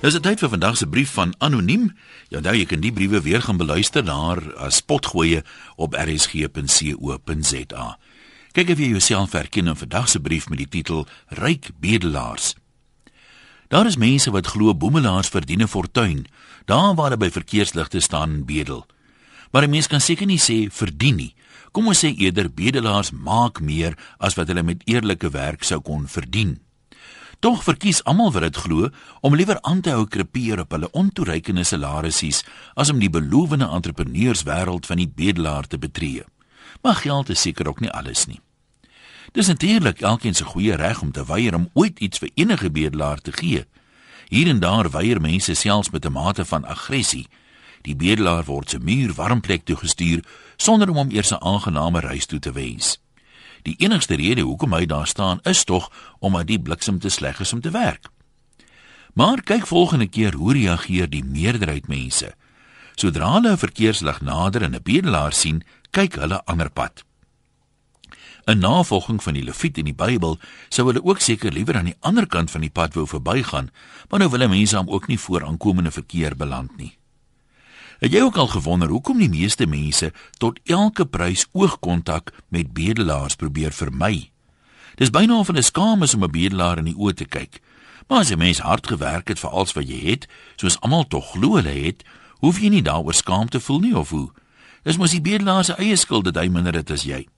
Dis 'n tyd vir vandag se brief van anoniem. Ja, nou jy kan die briewe weer gaan beluister daar as potgoeie op rsg.co.za. Kyk of jy jouself herken in vandag se brief met die titel Ryk bedelaars. Daar is mense wat glo boemelaars verdien 'n fortuin, daar waar hulle by verkeersligte staan en bedel. Maar 'n mens kan seker nie sê verdien nie. Kom ons sê eerder bedelaars maak meer as wat hulle met eerlike werk sou kon verdien. Tog verkies almal wat dit glo om liewer aan te hou krepeer op hulle ontoereikende salarisse as om die belowende entrepreneurswêreld van die bedelaar te betree. Maar geld is seker ook nie alles nie. Dis natuurlik elkeen se goeie reg om te weier om ooit iets vir enige bedelaar te gee. Hier en daar weier mense selfs met 'n mate van aggressie. Die bedelaar word se muur warm plek toe gestuur sonder om hom eers 'n aangename reis toe te wens. Die enigste rede hoekom hy daar staan is tog omdat die bliksem te sleg is om te werk. Maar kyk volgende keer hoe reageer die meerderheid mense. Sodra hulle 'n verkeerslig nader en 'n bedelaar sien, kyk hulle ander pad. 'n Navolging van die Lewiet in die Bybel sou hulle ook seker liewer aan die ander kant van die pad wou verbygaan, maar nou wil mense hom ook nie voor aankomende verkeer beland nie. Het jy ook al gewonder hoekom die meeste mense tot elke prys oogkontak met bedelaars probeer vermy? Dis byna of hulle skaam is om 'n bedelaar in die oë te kyk. Maar as 'n mens hard gewerk het vir alles wat jy het, soos almal tog glo hulle het, hoef jy nie daaroor skaam te voel nie of hoe. Dis mos die bedelaar se eie skuld dat hy minder het as jy.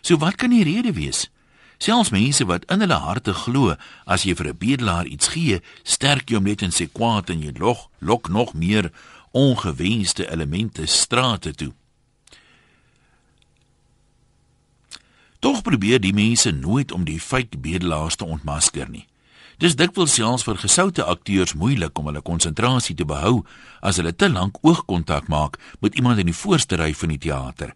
So wat kan die rede wees? Selfs mense wat in hulle harte glo as jy vir 'n bedelaar iets gee, sterk jy hom net en sê kwaad en jy lok, lok nog meer ongewenste elemente strate toe. Tog probeer die mense nooit om die feit bedelaars te ontmasker nie. Dis dikwels selfs vir gesoute akteurs moeilik om hulle konsentrasie te behou as hulle te lank oogkontak maak met iemand in die voorste ry van die teater.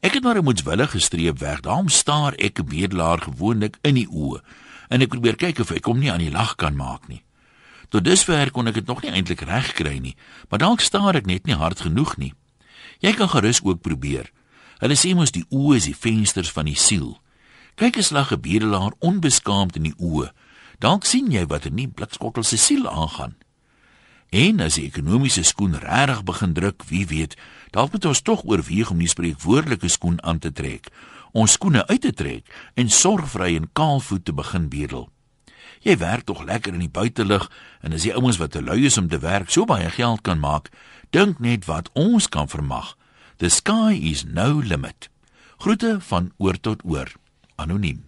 Ek het maar 'n moedswillige streep weg. Daarom staar ek 'n bedelaar gewoonlik in die oë en ek probeer kyk of ek hom nie aan die lag kan maak nie. Tot dusver kon ek dit nog nie eintlik reg kry nie, maar dalk staar ek net nie hard genoeg nie. Jy kan gerus ook probeer. Hulle sê mos die oë is die vensters van die siel. Kyk eens lag 'n bedelaar onbeskaamd in die oë. Dalk sien jy wat in die blikskottel se siel aangaan. En as die ekonomiese skoen regtig begin druk, wie weet, dalk moet ons tog oorweeg om die spreekwoordelike skoen aan te trek, ons skoene uit te trek en sorgvry en kaalvoet te begin bedel. Jy werk tog lekker in die buitelug en as die ouens wat te lui is om te werk so baie geld kan maak, dink net wat ons kan vermag. The sky is no limit. Groete van oor tot oor. Anoniem.